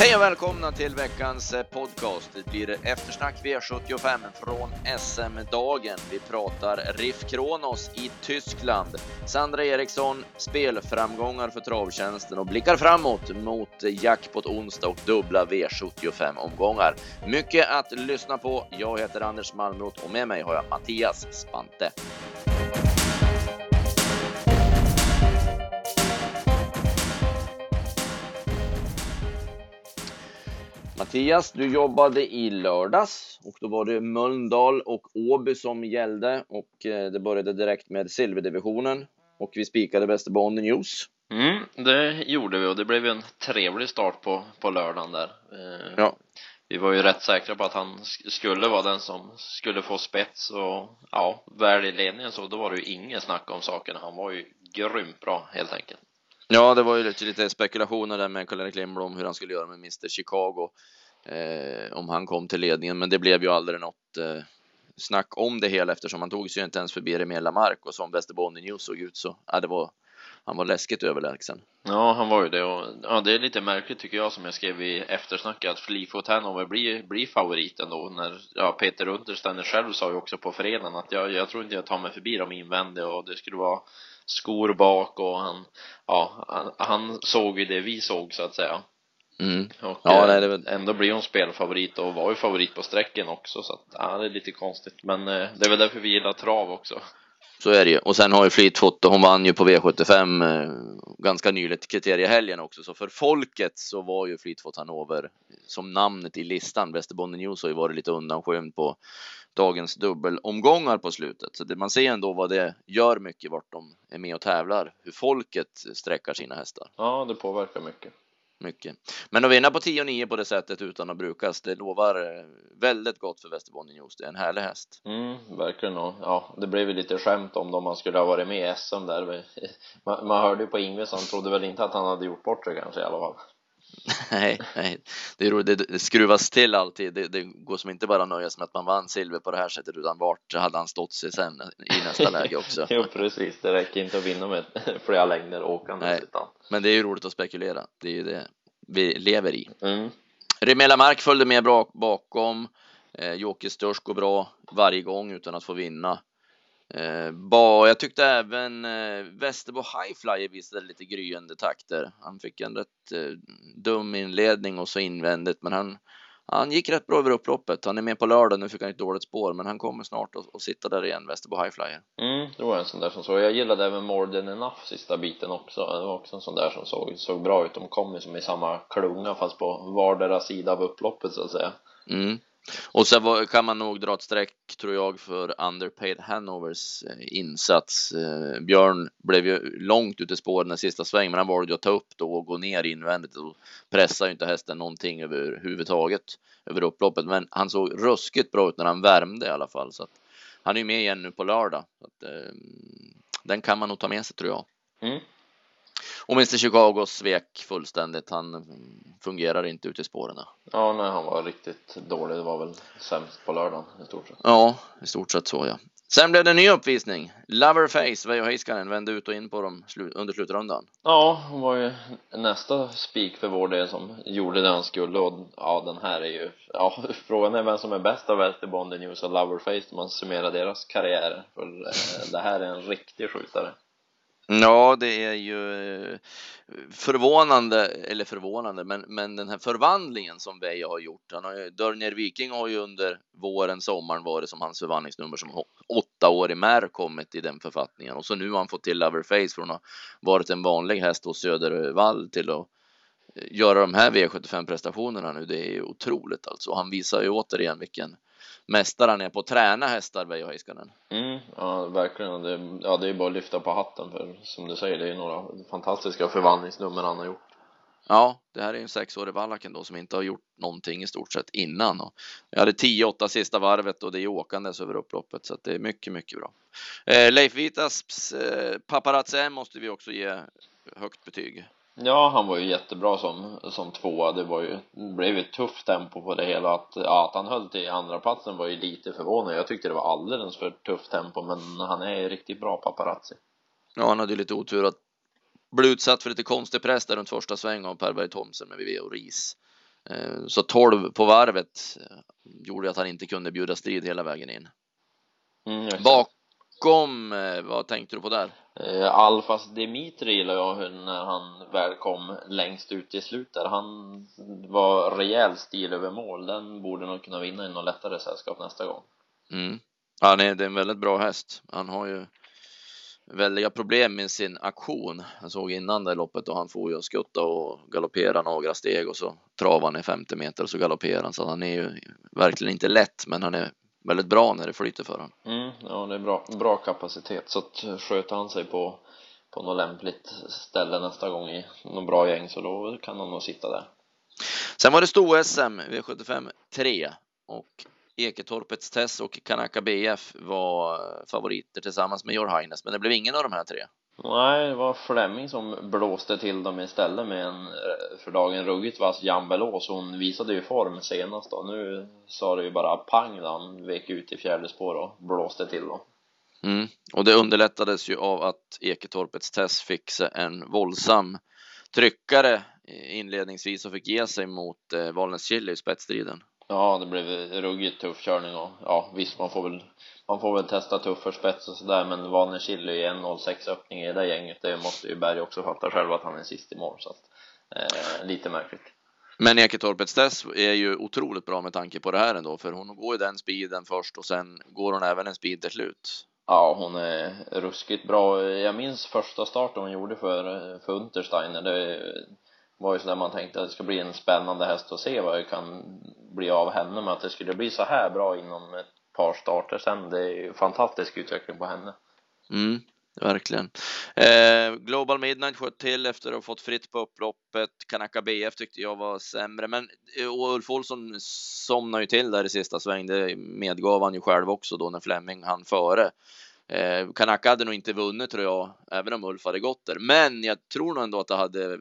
Hej och välkomna till veckans eh, podcast. Det blir eftersnack V75 från SM-dagen. Vi pratar RIF Kronos i Tyskland. Sandra Eriksson, spelframgångar för travtjänsten och blickar framåt mot jackpot onsdag och dubbla V75-omgångar. Mycket att lyssna på. Jag heter Anders Malmroth och med mig har jag Mattias Spante. Mattias, du jobbade i lördags och då var det Mölndal och Åby som gällde och eh, det började direkt med silverdivisionen och vi spikade Västerbotten News. Mm, det gjorde vi och det blev en trevlig start på, på lördagen där. Eh, ja. Vi var ju rätt säkra på att han skulle vara den som skulle få spets och ja, väl i ledningen så då var det ju inget snack om saken. Han var ju grymt bra helt enkelt. Ja, det var ju lite, lite spekulationer där med Karl-Erik Lindblom hur han skulle göra med Mr Chicago eh, om han kom till ledningen, men det blev ju aldrig något eh, snack om det hela eftersom han tog sig ju inte ens förbi Remela Mark och som Västerbotten News såg ut så ja, det var han var läskigt överlägsen. Ja, han var ju det och ja, det är lite märkligt tycker jag som jag skrev i eftersnacket att Fleetwood Hanover blir, blir favoriten då när ja, Peter Untersteiner själv sa ju också på fredagen att jag, jag tror inte jag tar mig förbi dem invändigt och det skulle vara skor bak och han, ja, han, han såg ju det vi såg så att säga. Mm. Och ja, nej, det... ändå blir hon spelfavorit och var ju favorit på sträcken också så att, ja, det är lite konstigt men eh, det är väl därför vi gillar trav också. Så är det ju. Och sen har ju Fleetfoot, hon vann ju på V75 eh, ganska nyligt kriteriehelgen också, så för folket så var ju Fleetfoot Hannover som namnet i listan. Västerbotten News har ju varit lite undanskymd på dagens dubbelomgångar på slutet. Så det, man ser ändå vad det gör mycket vart de är med och tävlar, hur folket sträckar sina hästar. Ja, det påverkar mycket. Mycket. Men att vinna på 10-9 på det sättet utan att brukas, det lovar eh, väldigt gott för Västerbotten News. Det är en härlig häst. Mm, verkligen. Och, ja, det blev ju lite skämt om dem man skulle ha varit med i SM där. Man, man hörde ju på Ingve så han trodde väl inte att han hade gjort bort sig kanske i alla fall. nej, nej, det, är roligt. det skruvas till alltid. Det, det går som inte bara nöja sig med att man vann silver på det här sättet, utan vart hade han stått sig sen i nästa läge också? jo, precis. Det räcker inte att vinna med flera längder åkande. Utan... Men det är ju roligt att spekulera. Det är ju det vi lever i. Mm. Remela Mark följde med bra bakom. Eh, Jocke Störst går bra varje gång utan att få vinna. Eh, ba, jag tyckte även eh, Västerbo Highflyer visade lite gryende takter. Han fick en rätt eh, dum inledning och så invändigt, men han, han gick rätt bra över upploppet. Han är med på lördag, nu fick han ett dåligt spår, men han kommer snart att, att sitta där igen, Västerbo Highflyer. Mm, det var en sån där som såg. Jag gillade även More than enough sista biten också. Det var också en sån där som såg, såg bra ut. De kom ju som i samma klunga fast på vardera sida av upploppet så att säga. Mm. Och så kan man nog dra ett streck, tror jag, för Underpaid Hanovers eh, insats. Eh, Björn blev ju långt ute i spåren den sista svängen, men han valde ju att ta upp då och gå ner invändigt och pressa ju inte hästen någonting överhuvudtaget över upploppet. Men han såg ruskigt bra ut när han värmde i alla fall, så att han är med igen nu på lördag. Så att, eh, den kan man nog ta med sig tror jag. Mm. Och Mr Chicago svek fullständigt. Han fungerar inte ute i spåren. Ja, nej, han var riktigt dålig. Det var väl sämst på lördagen i stort sett. Ja, i stort sett så ja. Sen blev det en ny uppvisning. Loverface, Veijo Heiskanen, vände ut och in på dem under slutrundan. Ja, hon var ju nästa spik för vår del som gjorde det han skulle och ja, den här är ju, ja, frågan är vem som är bäst av Västerbonden News och Loverface om man summerar deras karriärer. För eh, det här är en riktig skjutare. Ja, det är ju eh, förvånande, eller förvånande, men, men den här förvandlingen som Veja har gjort. Han har ju, Dörner Viking har ju under våren, sommaren varit som hans förvandlingsnummer som åtta år i mär kommit i den författningen och så nu har han fått till Loverface från att ha varit en vanlig häst hos Södervall till att eh, göra de här V75 prestationerna nu. Det är ju otroligt alltså. Han visar ju återigen vilken mästare han är på att träna hästar, Veijo Heiskanen. Mm, ja, verkligen. Det, ja, det är bara att lyfta på hatten för som du säger, det är några fantastiska förvandlingsnummer han har gjort. Ja, det här är en sexårig vallaken då som inte har gjort någonting i stort sett innan. Och jag hade 10-8 sista varvet och det är åkandes över upploppet så att det är mycket, mycket bra. Eh, Leif Vitas eh, paparazzi måste vi också ge högt betyg. Ja, han var ju jättebra som, som tvåa. Det var ju, det blev ett tufft tempo på det hela. Att, ja, att han höll till andra platsen var ju lite förvånande. Jag tyckte det var alldeles för tufft tempo, men han är riktigt bra paparazzi. Ja, han hade ju lite otur att bli utsatt för lite konstig press där runt första sväng av Per Berg Thomsen med Viveo Ris. Eh, så 12 på varvet eh, gjorde att han inte kunde bjuda strid hela vägen in. Mm, Bakom, eh, vad tänkte du på där? Eh, Alfas Dimitri gillar jag när han väl kom längst ut i slutet. Han var rejäl stil över mål. Den borde nog kunna vinna i något lättare sällskap nästa gång. Mm. Ja, nej, det är en väldigt bra häst. Han har ju väldiga problem med sin aktion. Jag såg innan det loppet och han får ju skutta och galoppera några steg och så travar han i 50 meter och så galopperar han. Så han är ju verkligen inte lätt, men han är väldigt bra när det flyter för honom. Mm, ja, det är bra, bra kapacitet. Så att sköter han sig på, på något lämpligt ställe nästa gång i något bra gäng så då kan han nog sitta där. Sen var det sto-SM V75 3 och Eketorpets Tess och Kanaka BF var favoriter tillsammans med Your Highness, men det blev ingen av de här tre. Nej, det var Flemming som blåste till dem istället med en eh, för dagen ruggigt vass Jambelås. Hon visade ju form senast då. Nu sa det ju bara pang då han vek ut i fjärde spår och blåste till dem. Mm. Och det underlättades ju av att Eketorpets Tess fick sig en våldsam tryckare inledningsvis och fick ge sig mot eh, Valnäs Chili i spetsstriden. Ja, det blev ruggigt tuff körning och ja, visst man får väl man får väl testa tuffare spets och sådär men Valner Chile är 1.06 öppning i det gänget det måste ju Berg också fatta själv att han är sist i mål så att eh, lite märkligt. Men Eketorpets Tess är ju otroligt bra med tanke på det här ändå för hon går ju den speeden först och sen går hon även en speed till slut. Ja, hon är ruskigt bra. Jag minns första starten hon gjorde för, för Untersteiner. Det var ju så där man tänkte att det ska bli en spännande häst att se vad det kan bli av henne men att det skulle bli så här bra inom ett par starter sen. Det är ju fantastisk utveckling på henne. Mm, verkligen. Eh, Global Midnight sköt till efter att ha fått fritt på upploppet. Kanaka BF tyckte jag var sämre men eh, Ulf Olsson somnade ju till där i sista sväng. Det medgav han ju själv också då när Flemming hann före. Eh, Kanaka hade nog inte vunnit tror jag, även om Ulf hade gått där. Men jag tror nog ändå att det hade eh,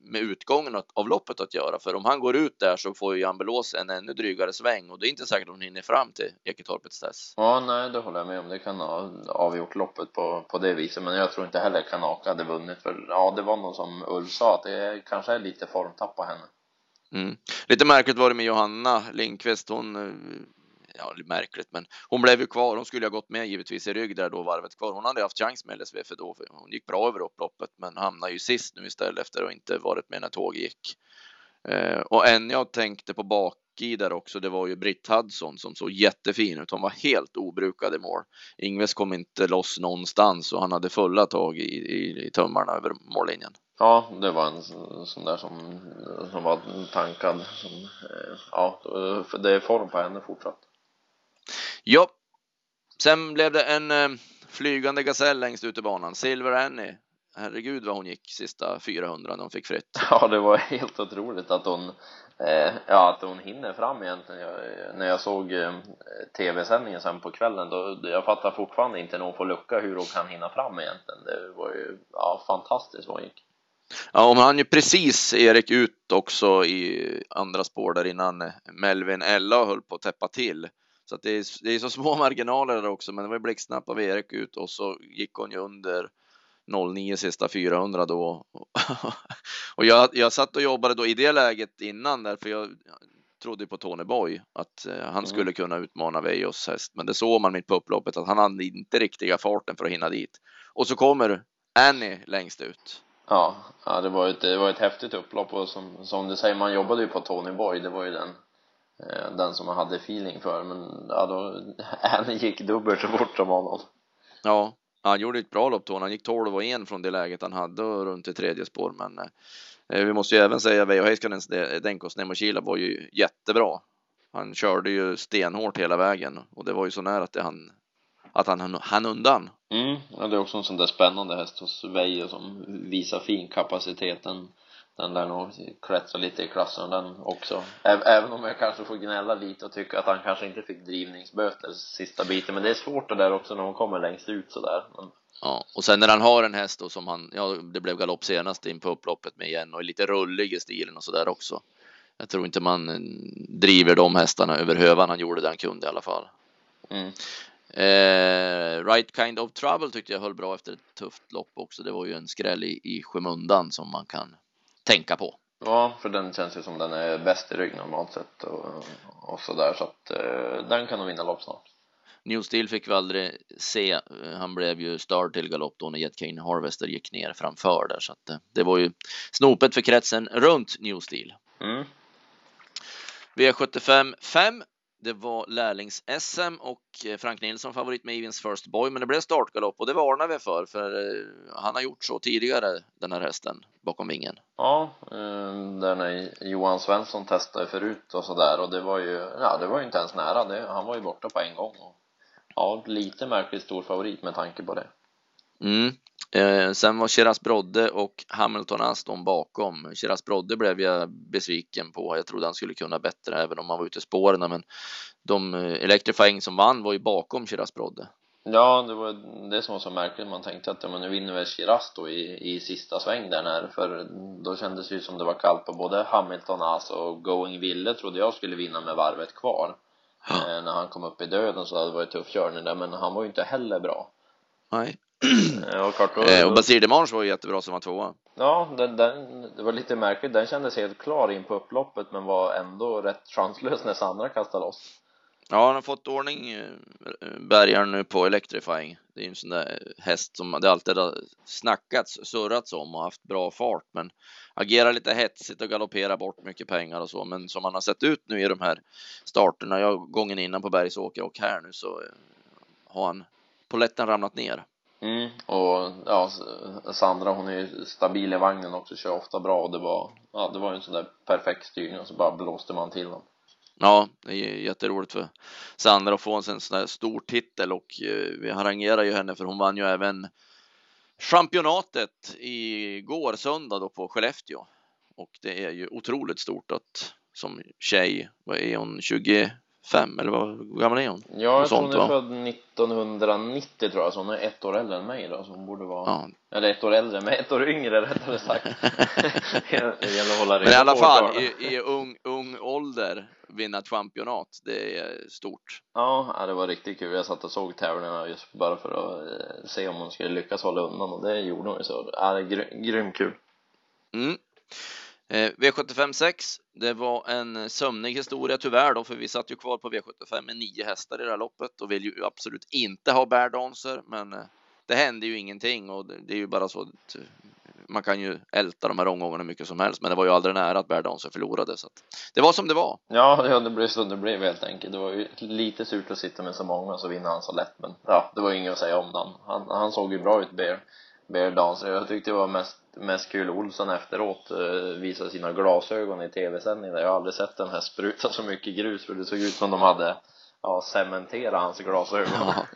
med utgången av loppet att göra. För om han går ut där så får ju Jan Belås en ännu drygare sväng och det är inte säkert att hon hinner fram till Eketorpets test. Ja, nej, det håller jag med om. Det kan ha avgjort loppet på, på det viset. Men jag tror inte heller Kanaka hade vunnit. För ja, det var nog som Ulf sa, att det kanske är lite formtapp på henne. Mm. Lite märkligt var det med Johanna Lindqvist. Hon eh, ja, märkligt, men hon blev ju kvar. Hon skulle ha gått med givetvis i rygg där då varvet kvar. Hon hade haft chans med LSV för då, för hon gick bra över upploppet, men hamnade ju sist nu istället efter att inte varit med när tåget gick. Eh, och en jag tänkte på bak i där också, det var ju Britt Hudson som såg jättefin ut. Hon var helt obrukad i mål. Ingves kom inte loss någonstans och han hade fulla tag i, i, i tummarna över mållinjen. Ja, det var en sån där som, som var tankad. Som, eh, ja, det är form på henne fortsatt. Ja, sen blev det en eh, flygande gasell längst ut i banan. Silver Annie. Herregud vad hon gick sista 400 när hon fick fritt. Ja, det var helt otroligt att hon, eh, ja, att hon hinner fram egentligen. Jag, när jag såg eh, tv-sändningen sen på kvällen, då, jag fattar fortfarande inte när hon får lucka hur hon kan hinna fram egentligen. Det var ju, ja, fantastiskt vad hon gick. Ja, hon hann ju precis Erik ut också i andra spår där innan Melvin Ella höll på att täppa till. Så att det, är, det är så små marginaler där också, men det var blixtsnabbt av Erik ut och så gick hon ju under 09 sista 400 då. och jag, jag satt och jobbade då i det läget innan där, för jag trodde på Tony Boy att eh, han skulle mm. kunna utmana Vejos häst, men det såg man mitt på upploppet att han hade inte riktiga farten för att hinna dit. Och så kommer Annie längst ut. Ja, ja det var ett, det var ett häftigt upplopp och som, som du säger, man jobbade ju på Tony Boy, det var ju den den som man hade feeling för men ja då han gick dubbelt så fort som honom. Ja han gjorde ett bra lopp då han gick 12 och 1 från det läget han hade runt i tredje spår men eh, vi måste ju även säga Veijo Heiskanens Denkos Nemokila var ju jättebra. Han körde ju stenhårt hela vägen och det var ju så nära att det han att han hann undan. Mm, ja, det är också en sån där spännande häst hos Veijo som visar fin kapaciteten den lär nog klättra lite i klassen den också även om jag kanske får gnälla lite och tycka att han kanske inte fick drivningsböter sista biten men det är svårt det där också när hon kommer längst ut sådär men... Ja, och sen när han har en häst då som han, ja det blev galopp senast in på upploppet med igen och är lite rullig i stilen och sådär också. Jag tror inte man eh, driver de hästarna över hövan han gjorde den kunde i alla fall. Mm. Eh, right Kind of Trouble tyckte jag höll bra efter ett tufft lopp också. Det var ju en skräll i, i skymundan som man kan tänka på. Ja, för den känns ju som den är bäst i rygg normalt sett och, och sådär så att eh, den kan nog vinna lopp snart. New Steel fick vi aldrig se. Han blev ju störd till galopp då när Jet Kane Harvester gick ner framför där så att eh, det var ju snopet för kretsen runt New Steel. Mm. V75 5. Det var lärlings-SM och eh, Frank Nilsson favorit med Evins First Boy, men det blev startgalopp och det varnar vi för, för eh, han har gjort så tidigare den här hästen bakom vingen. Ja, eh, där när Johan Svensson testade förut och sådär och det var ju, ja det var ju inte ens nära, det, han var ju borta på en gång och ja, lite märkligt stor favorit med tanke på det. Mm. Eh, sen var Shiraz Brodde och Hamilton Aston bakom. Shiraz Brodde blev jag besviken på. Jag trodde han skulle kunna bättre även om han var ute i spåren. Men de eh, Electrifying som vann var ju bakom Shiraz Brodde. Ja, det var det som var så märkligt. Man tänkte att men nu vinner väl Shiraz då i, i sista sväng där när, för då kändes det ju som det var kallt på både Hamilton As och Going Ville trodde jag skulle vinna med varvet kvar. Ja. Eh, när han kom upp i döden så hade det varit tuff körning där, men han var ju inte heller bra. Nej. Ja, klart, då, eh, och Basir Demange var ju jättebra som var tvåa. Ja, den, den, det var lite märkligt. Den kändes helt klar in på upploppet men var ändå rätt chanslös när Sandra kastade loss. Ja, han har fått ordning eh, bärgaren nu på Electrifying. Det är ju en sån där häst som det alltid har snackats, surrats om och haft bra fart, men agerar lite hetsigt och galopperar bort mycket pengar och så. Men som han har sett ut nu i de här starterna, jag gången innan på Bergsåker och här nu så eh, har han poletten ramlat ner. Mm, och ja, Sandra hon är ju stabil i vagnen också, kör ofta bra och det var, ja det var ju en sån där perfekt styrning och så bara blåste man till dem. Ja, det är jätteroligt för Sandra att få en sån där stor titel och eh, vi harangerar ju henne för hon vann ju även championatet igår söndag då på Skellefteå. Och det är ju otroligt stort att som tjej, vad är hon, 20, fem eller vad gammal är hon? Ja, jag tror hon är född 1990 tror jag, så hon är ett år äldre än mig då, så hon borde vara, ja. eller ett år äldre, men ett år yngre rättare sagt. det gäller att hålla Men i alla fall, i, i ung, ung ålder vinna ett championat, det är stort. Ja, det var riktigt kul. Jag satt och såg tävlingarna just bara för att eh, se om hon skulle lyckas hålla undan och det gjorde hon ju så. Ja, det är gry grymt kul. Mm. Eh, V75 6, det var en sömnig historia tyvärr då, för vi satt ju kvar på V75 med nio hästar i det här loppet och vill ju absolut inte ha bärdanser, men eh, det hände ju ingenting och det är ju bara så att eh, man kan ju älta de här omgångarna mycket som helst, men det var ju aldrig nära att bärdanser förlorade så att det var som det var. Ja, ja, det blev så det blev helt enkelt. Det var ju lite surt att sitta med så många och så vinner han så lätt, men ja, det var ju inget att säga om den. Han, han såg ju bra ut, Bear, Bear Dancer. Jag tyckte det var mest mest kul Olsson efteråt eh, visade sina glasögon i tv-sändningen. Jag har aldrig sett den här spruta så mycket grus för det såg ut som de hade ja, cementerat hans glasögon. Ja,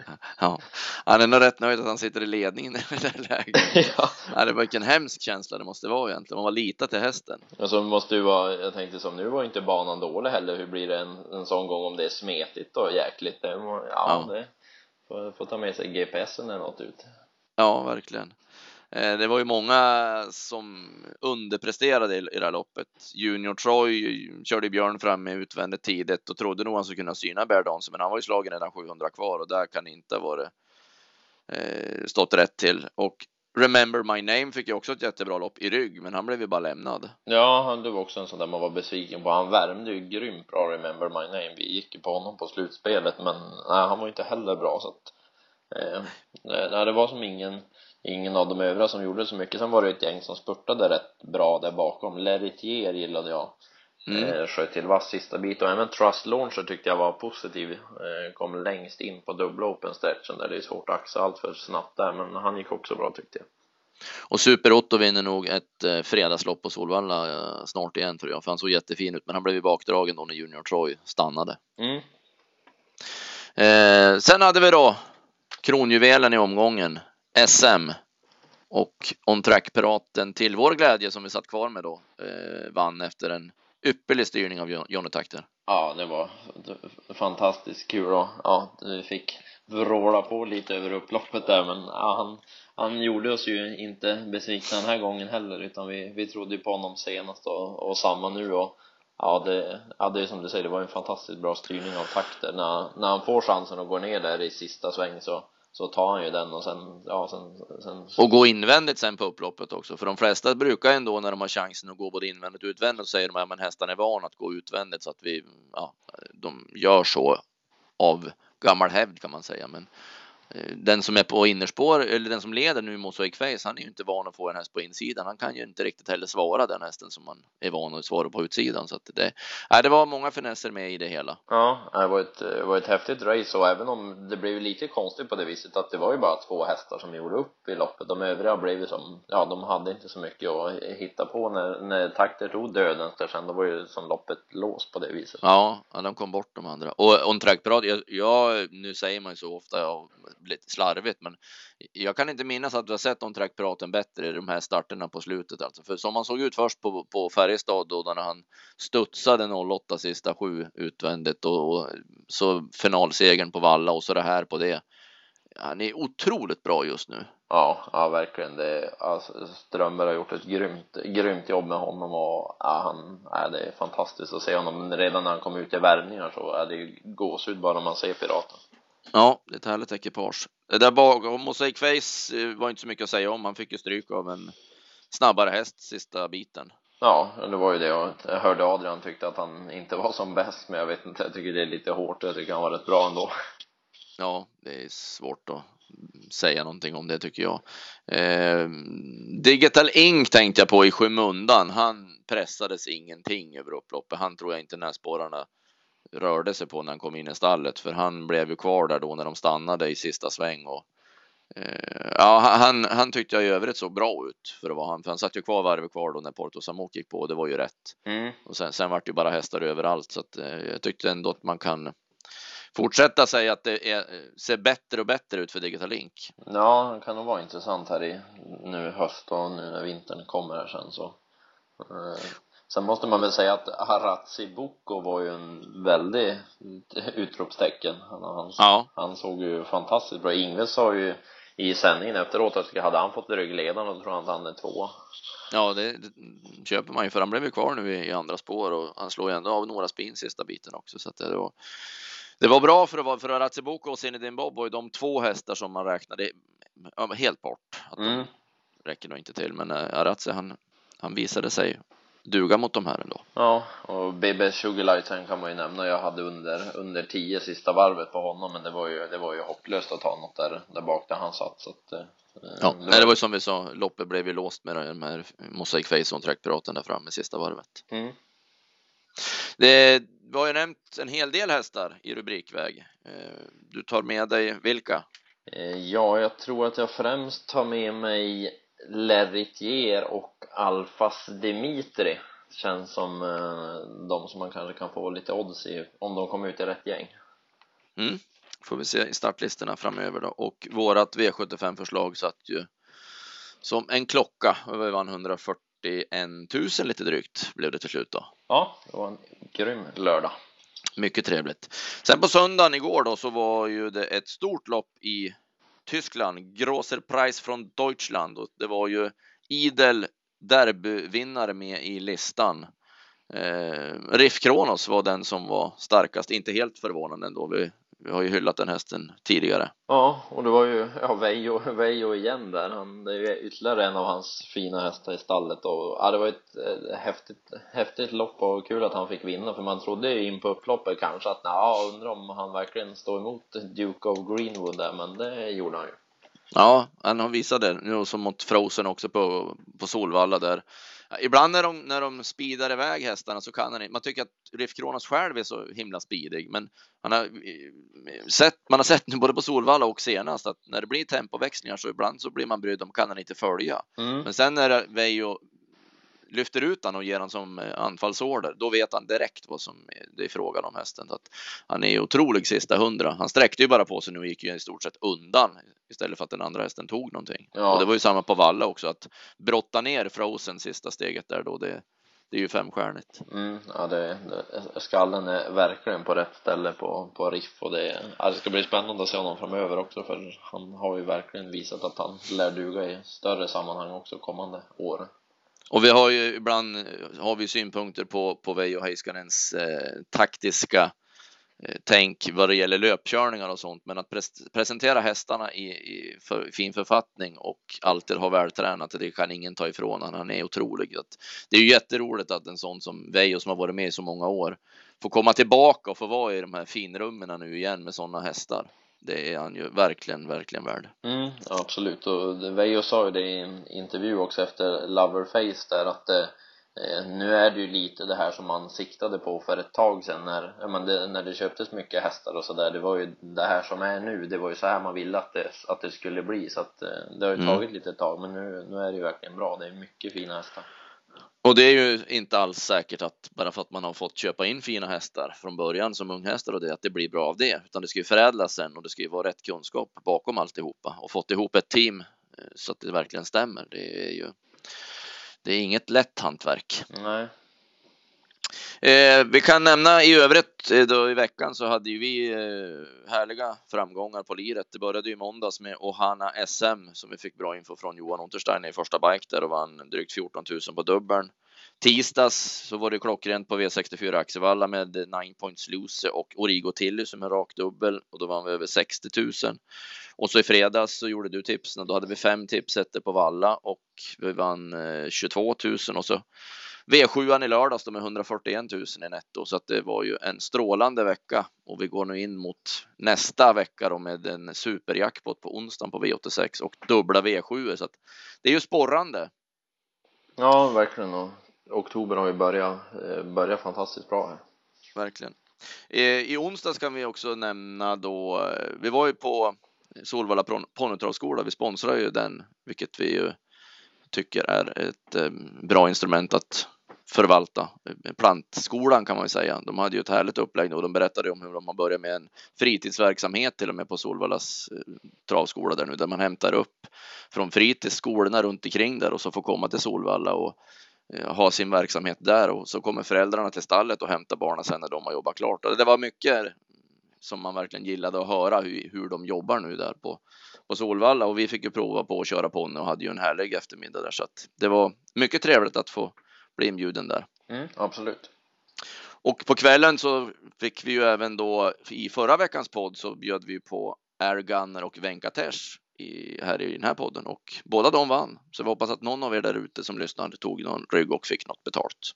ja. Han är nog rätt nöjd att han sitter i ledningen i det där läget. ja. ja, det var vilken hemsk känsla det måste vara egentligen. Man var lita till hästen. Alltså måste ju vara, jag tänkte som nu var inte banan dålig heller. Hur blir det en, en sån gång om det är smetigt och jäkligt? Det, ja, ja. det får, får ta med sig GPSen eller något ut. Ja, verkligen. Eh, det var ju många som underpresterade i det här loppet. Junior Troy körde Björn fram i utvändigt tidigt och trodde nog han skulle kunna syna Bear Dance, men han var ju slagen redan 700 kvar och där kan det inte ha varit eh, stått rätt till. Och Remember My Name fick ju också ett jättebra lopp i rygg, men han blev ju bara lämnad. Ja, det var också en sån där man var besviken på. Han värmde ju grymt bra, Remember My Name. Vi gick ju på honom på slutspelet, men nej, han var ju inte heller bra så att eh, nej, det var som ingen ingen av de övriga som gjorde så mycket. Sen var det ett gäng som spurtade rätt bra där bakom. Leritier gillade jag. Mm. Eh, sköt till vass sista bit och även Trust Launcher tyckte jag var positiv. Eh, kom längst in på dubbla open stretchen där det är svårt att axa allt för snabbt där, men han gick också bra tyckte jag. Och Super Otto vinner nog ett eh, fredagslopp på Solvalla eh, snart igen tror jag, för han såg jättefin ut, men han blev ju bakdragen då när Junior Troy stannade. Mm. Eh, sen hade vi då kronjuvelen i omgången. SM och On Track-piraten till vår glädje som vi satt kvar med då eh, vann efter en ypperlig styrning av Jonny Takter. Ja, det var fantastiskt kul och ja, vi fick vråla på lite över upploppet där men ja, han, han gjorde oss ju inte besvikna den här gången heller utan vi, vi trodde ju på honom senast och, och samma nu och ja det, ja det är som du säger, det var en fantastiskt bra styrning av takter när, när han får chansen att gå ner där i sista sväng så så tar han ju den och sen, ja, sen, sen... Och gå invändigt sen på upploppet också, för de flesta brukar ändå när de har chansen att gå både invändigt och utvändigt så säger de att hästarna är van att gå utvändigt så att vi, ja, de gör så av gammal hävd kan man säga. Men den som är på innerspår eller den som leder nu Mosaic Face, han är ju inte van att få en häst på insidan. Han kan ju inte riktigt heller svara den hästen som man är van att svara på utsidan. Så att det, nej, det var många finesser med i det hela. Ja, det var ett, det var ett häftigt race och även om det blev lite konstigt på det viset att det var ju bara två hästar som gjorde upp i loppet. De övriga blev ju som, ja, de hade inte så mycket att hitta på när, när takter tog döden där sen. Då var ju som loppet låst på det viset. Ja, de kom bort de andra. Och on track jag, jag, nu säger man ju så ofta, jag lite slarvigt, men jag kan inte minnas att vi har sett de trackpraten bättre i de här starterna på slutet alltså. För som man såg ut först på, på Färjestad då när han studsade 08 sista sju utvändigt och, och så finalsegern på Valla och så det här på det. Han är otroligt bra just nu. Ja, ja verkligen. Det, alltså, Strömberg har gjort ett grymt, grymt jobb med honom och ja, han, ja, det är fantastiskt att se honom. Redan när han kom ut i värvningar så är det gåshud bara man ser Piraten. Ja, det är ett härligt ekipage. Det där bakom Mosaic Face eh, var inte så mycket att säga om. Han fick ju stryk av en snabbare häst sista biten. Ja, det var ju det. Jag hörde Adrian tyckte att han inte var som bäst, men jag vet inte. Jag tycker det är lite hårt. Jag tycker han var rätt bra ändå. Ja, det är svårt att säga någonting om det tycker jag. Eh, Digital Ink tänkte jag på i skymundan. Han pressades ingenting över upploppet. Han tror jag inte näsborrarna rörde sig på när han kom in i stallet, för han blev ju kvar där då när de stannade i sista sväng och eh, ja, han, han tyckte jag i övrigt såg bra ut för att vara han, för han satt ju kvar varvet kvar då när Porto Samok gick på och det var ju rätt. Mm. Och sen, sen vart det ju bara hästar överallt så att eh, jag tyckte ändå att man kan fortsätta säga att det är, ser bättre och bättre ut för Digital Link. Ja, det kan nog vara intressant här i nu höst och nu när vintern kommer här sen så. Sen måste man väl säga att Haratsi Boko var ju en väldig utropstecken. Han, han, ja. han såg ju fantastiskt bra Ingve sa ju i sändningen efteråt att hade han fått ryggledaren då tror han att han är två. Ja, det, det, köper man ju för han blev ju kvar nu i, i andra spår och han slår ju ändå av några spin sista biten också så att det var det var bra för att vara för Aratsiboko och Zinedine Bob var ju de två hästar som man räknade helt bort. Att mm. de räcker nog inte till, men eh, Aratsi han, han visade sig duga mot de här ändå. Ja, och BB Sugarlight kan man ju nämna. Jag hade under, under tio sista varvet på honom, men det var ju, det var ju hopplöst att ta något där, där bak där han satt. Så att, eh, ja, det, nej, det var ju som vi sa, loppet blev ju låst med de här Mosaic Face och trackpiraten där framme sista varvet. Mm. Det var ju nämnt en hel del hästar i rubrikväg. Eh, du tar med dig vilka? Eh, ja, jag tror att jag främst tar med mig Leritier och Alfas Dimitri känns som eh, de som man kanske kan få lite odds i om de kommer ut i rätt gäng. Mm. Får vi se i startlistorna framöver då och vårat V75 förslag satt ju som en klocka och vi vann 141 000 lite drygt blev det till slut då. Ja, det var en grym lördag. Mycket trevligt. Sen på söndagen igår då så var ju det ett stort lopp i Tyskland, Grosser Preis från Deutschland och det var ju idel derbyvinnare med i listan. Eh, Riff Kronos var den som var starkast, inte helt förvånande ändå. Vi vi har ju hyllat den hästen tidigare. Ja, och det var ju ja, Vejo, Vejo igen där. Han, det är ju ytterligare en av hans fina hästar i stallet och ja, det var ett, ett häftigt, häftigt lopp och kul att han fick vinna för man trodde ju in på upploppet kanske att ja, undrar om han verkligen står emot Duke of Greenwood där, men det gjorde han ju. Ja, han har visat det nu som mot Frozen också på, på Solvalla där Ibland när de, när de speedar iväg hästarna så kan han inte. Man tycker att Riff Kronos själv är så himla speedig, men han har sett, man har sett nu både på Solvalla och senast att när det blir tempoväxlingar så ibland så blir man brydd om kan han inte följa. Mm. Men sen när Veijo lyfter ut han och ger han som eh, anfallsorder, då vet han direkt vad som det är frågan om hästen. Så att han är otrolig sista hundra. Han sträckte ju bara på sig nu och gick ju i stort sett undan istället för att den andra hästen tog någonting. Ja. Och det var ju samma på Valla också, att brotta ner Frozen sista steget där då, det, det är ju femstjärnigt. Mm, ja, det, det, skallen är verkligen på rätt ställe på, på Riff och det, ja, det ska bli spännande att se honom framöver också för han har ju verkligen visat att han lär duga i större sammanhang också kommande år. Och vi har ju ibland har vi synpunkter på, på Veijo Heiskanens eh, taktiska eh, tänk vad det gäller löpkörningar och sånt, men att pres presentera hästarna i, i för, fin författning och alltid ha vältränat, det kan ingen ta ifrån honom. Han är otrolig. Det är ju jätteroligt att en sån som Veijo som har varit med i så många år får komma tillbaka och få vara i de här finrummen nu igen med sådana hästar det är han ju verkligen, verkligen värd. Mm, absolut. Och Veijo sa ju det i en intervju också efter Loverface där att eh, nu är det ju lite det här som man siktade på för ett tag sedan när, ja, men det, när det köptes mycket hästar och sådär. Det var ju det här som är nu. Det var ju så här man ville att det, att det skulle bli. Så att eh, det har ju mm. tagit lite tag, men nu, nu är det ju verkligen bra. Det är mycket fina hästar. Och det är ju inte alls säkert att bara för att man har fått köpa in fina hästar från början som unghästar och det att det blir bra av det, utan det ska ju förädlas sen och det ska ju vara rätt kunskap bakom alltihopa och fått ihop ett team eh, så att det verkligen stämmer. Det är ju. Det är inget lätt hantverk. Nej. Eh, vi kan nämna i övrigt eh, då i veckan så hade ju vi eh, härliga framgångar på liret. Det började ju måndags med Ohana SM som vi fick bra info från Johan Untersteiner i första bike där och vann drygt 14 000 på dubbeln. Tisdags så var det klockrent på V64 Axevalla med Nine Points Luce och Origo Tilly som är rak dubbel och då vann vi över 60 000. Och så i fredags så gjorde du tipsen och då hade vi fem tipsetter på Valla och vi vann eh, 22 000 och så V7 i lördags med 141 000 i netto så att det var ju en strålande vecka och vi går nu in mot nästa vecka då med en superjackpot på onsdagen på V86 och dubbla V7 så att det är ju sporrande. Ja, verkligen och oktober har ju börjat, eh, börjat fantastiskt bra här. Verkligen. Eh, I onsdags kan vi också nämna då, eh, vi var ju på Solvalla ponnytravskola, vi sponsrar ju den, vilket vi ju tycker är ett bra instrument att förvalta. Eh, plantskolan kan man ju säga. De hade ju ett härligt upplägg och de berättade om hur de har börjat med en fritidsverksamhet till och med på Solvallas eh, travskola där nu där man hämtar upp från fritidsskolorna runt omkring där och så får komma till Solvalla och eh, ha sin verksamhet där och så kommer föräldrarna till stallet och hämtar barnen sen när de har jobbat klart. Och det var mycket som man verkligen gillade att höra hur, hur de jobbar nu där på, på Solvalla och vi fick ju prova på att köra ponny och hade ju en härlig eftermiddag där så att det var mycket trevligt att få bli inbjuden där. Mm, absolut. Och på kvällen så fick vi ju även då i förra veckans podd så bjöd vi på Air Gunner och Venkatesh i, här i den här podden och båda de vann. Så vi hoppas att någon av er där ute som lyssnar tog någon rygg och fick något betalt.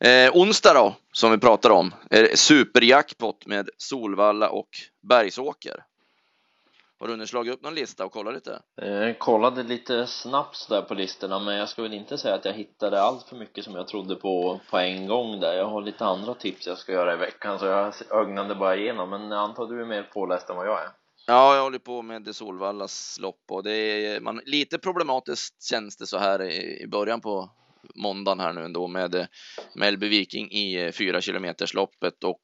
Eh, onsdag då, som vi pratar om, är superjackpot med Solvalla och Bergsåker. Har du hunnit slagit upp någon lista och kollat lite? Jag eh, kollade lite snabbt där på listorna men jag ska väl inte säga att jag hittade allt för mycket som jag trodde på på en gång där. Jag har lite andra tips jag ska göra i veckan så jag ögnade bara igenom men jag antar du är mer påläst än vad jag är. Ja, jag håller på med Solvallas lopp och det är man, lite problematiskt känns det så här i, i början på måndagen här nu ändå med Melby Viking i fyra kilometers loppet och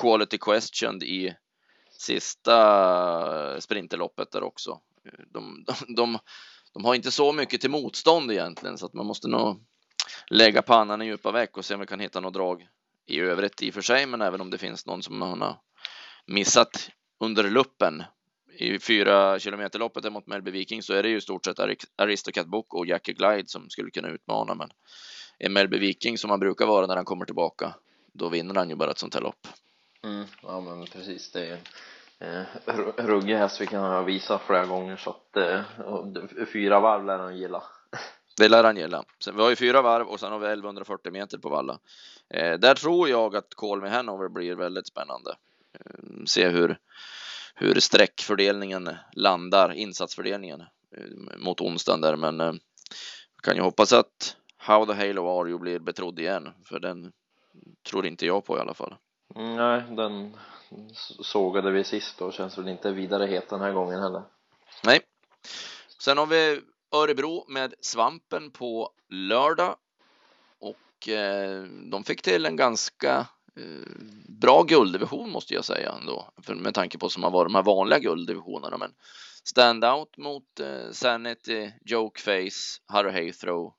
Quality Question i sista eh, sprinterloppet där också. Eh, de, de, de, de, har inte så mycket till motstånd egentligen så att man måste nog lägga pannan i djupa veck och se om vi kan hitta något drag i övrigt i och för sig, men även om det finns någon som man har missat under luppen. I fyra kilometerloppet mot Melby Viking så är det ju i stort sett Aristocat Book och Jackie Glide som skulle kunna utmana, men är Melby Viking som han brukar vara när han kommer tillbaka, då vinner han ju bara ett sånt här lopp. Mm, ja men precis, det är en eh, ruggig häst vi kan ha visat flera gånger så att eh, fyra varv lär han gilla. Det lär han gilla. Sen, vi har ju fyra varv och sen har vi 1140 meter på valla. Eh, där tror jag att Call Me Hanover blir väldigt spännande. Eh, se hur, hur sträckfördelningen landar, insatsfördelningen eh, mot onsdagen där, men eh, kan ju hoppas att How the Halo Are You blir betrodd igen, för den tror inte jag på i alla fall. Mm, nej, den sågade vi sist och känns väl inte vidare het den här gången heller. Nej. Sen har vi Örebro med Svampen på lördag och eh, de fick till en ganska eh, bra gulddivision måste jag säga ändå, för med tanke på som har varit de här vanliga gulddivisionerna. Men standout mot eh, Sanity, Jokeface, Harry Haythrow,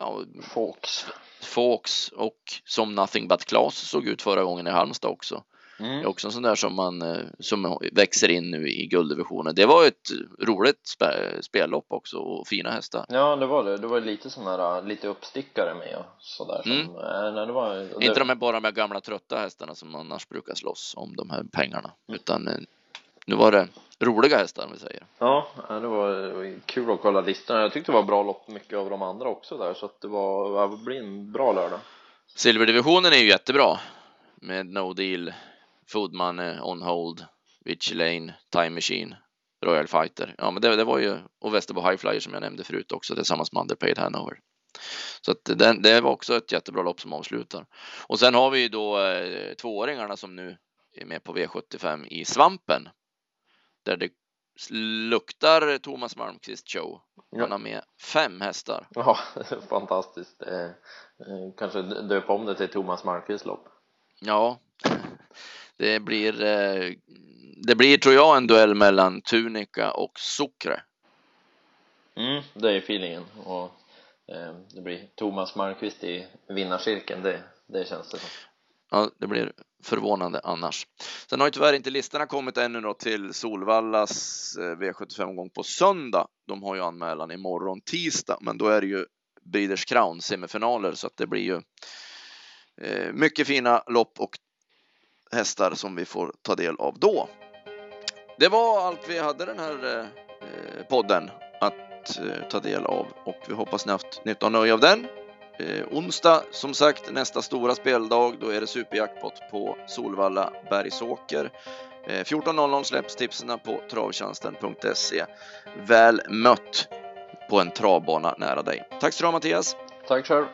ja, Fawkes. Fawkes och som Nothing But Class såg ut förra gången i Halmstad också. Mm. Det är också en sån där som man eh, som växer in nu i gulddivisionen. Det var ett roligt spe, spellopp också och fina hästar. Ja, det var det. Det var lite sån här lite uppstickare med och sådär. Som, mm. äh, nej, det var, det... Inte de här bara med gamla trötta hästarna som annars brukar slåss om de här pengarna, mm. utan nu var det roliga hästar om vi säger. Ja, det var kul att kolla listan. Jag tyckte det var bra lopp mycket av de andra också där så att det var, det blir en bra lördag. Silverdivisionen är ju jättebra med No Deal, Foodman On Hold, Witchy Lane, Time Machine, Royal Fighter. Ja, men det, det var ju och Västerbo High Flyer som jag nämnde förut också tillsammans med Underpaid Hanover. Så att det, det var också ett jättebra lopp som avslutar. Och sen har vi ju då eh, tvååringarna som nu är med på V75 i Svampen där det luktar Thomas Malmqvist show. Han ja. har med fem hästar. Ja, fantastiskt. Eh, kanske döpa om det till Thomas Malmqvist lopp. Ja, det blir, eh, det blir tror jag en duell mellan Tunika och Sucre. Mm, det är feelingen och eh, det blir Thomas Malmqvist i vinnarcirkeln, det, det känns det som. Ja, det blir förvånande annars. Sen har ju tyvärr inte listorna kommit ännu då till Solvallas eh, V75-omgång på söndag. De har ju anmälan imorgon tisdag, men då är det ju Breeders Crown semifinaler så att det blir ju eh, mycket fina lopp och hästar som vi får ta del av då. Det var allt vi hade den här eh, podden att ta del av och vi hoppas ni haft nytta och nöje av den. Eh, onsdag som sagt nästa stora speldag. Då är det superjackpot på Solvalla Bergsåker. Eh, 14.00 släpps tipsen på travtjänsten.se. Väl mött på en travbana nära dig. Tack så du ha Mattias. Tack själv.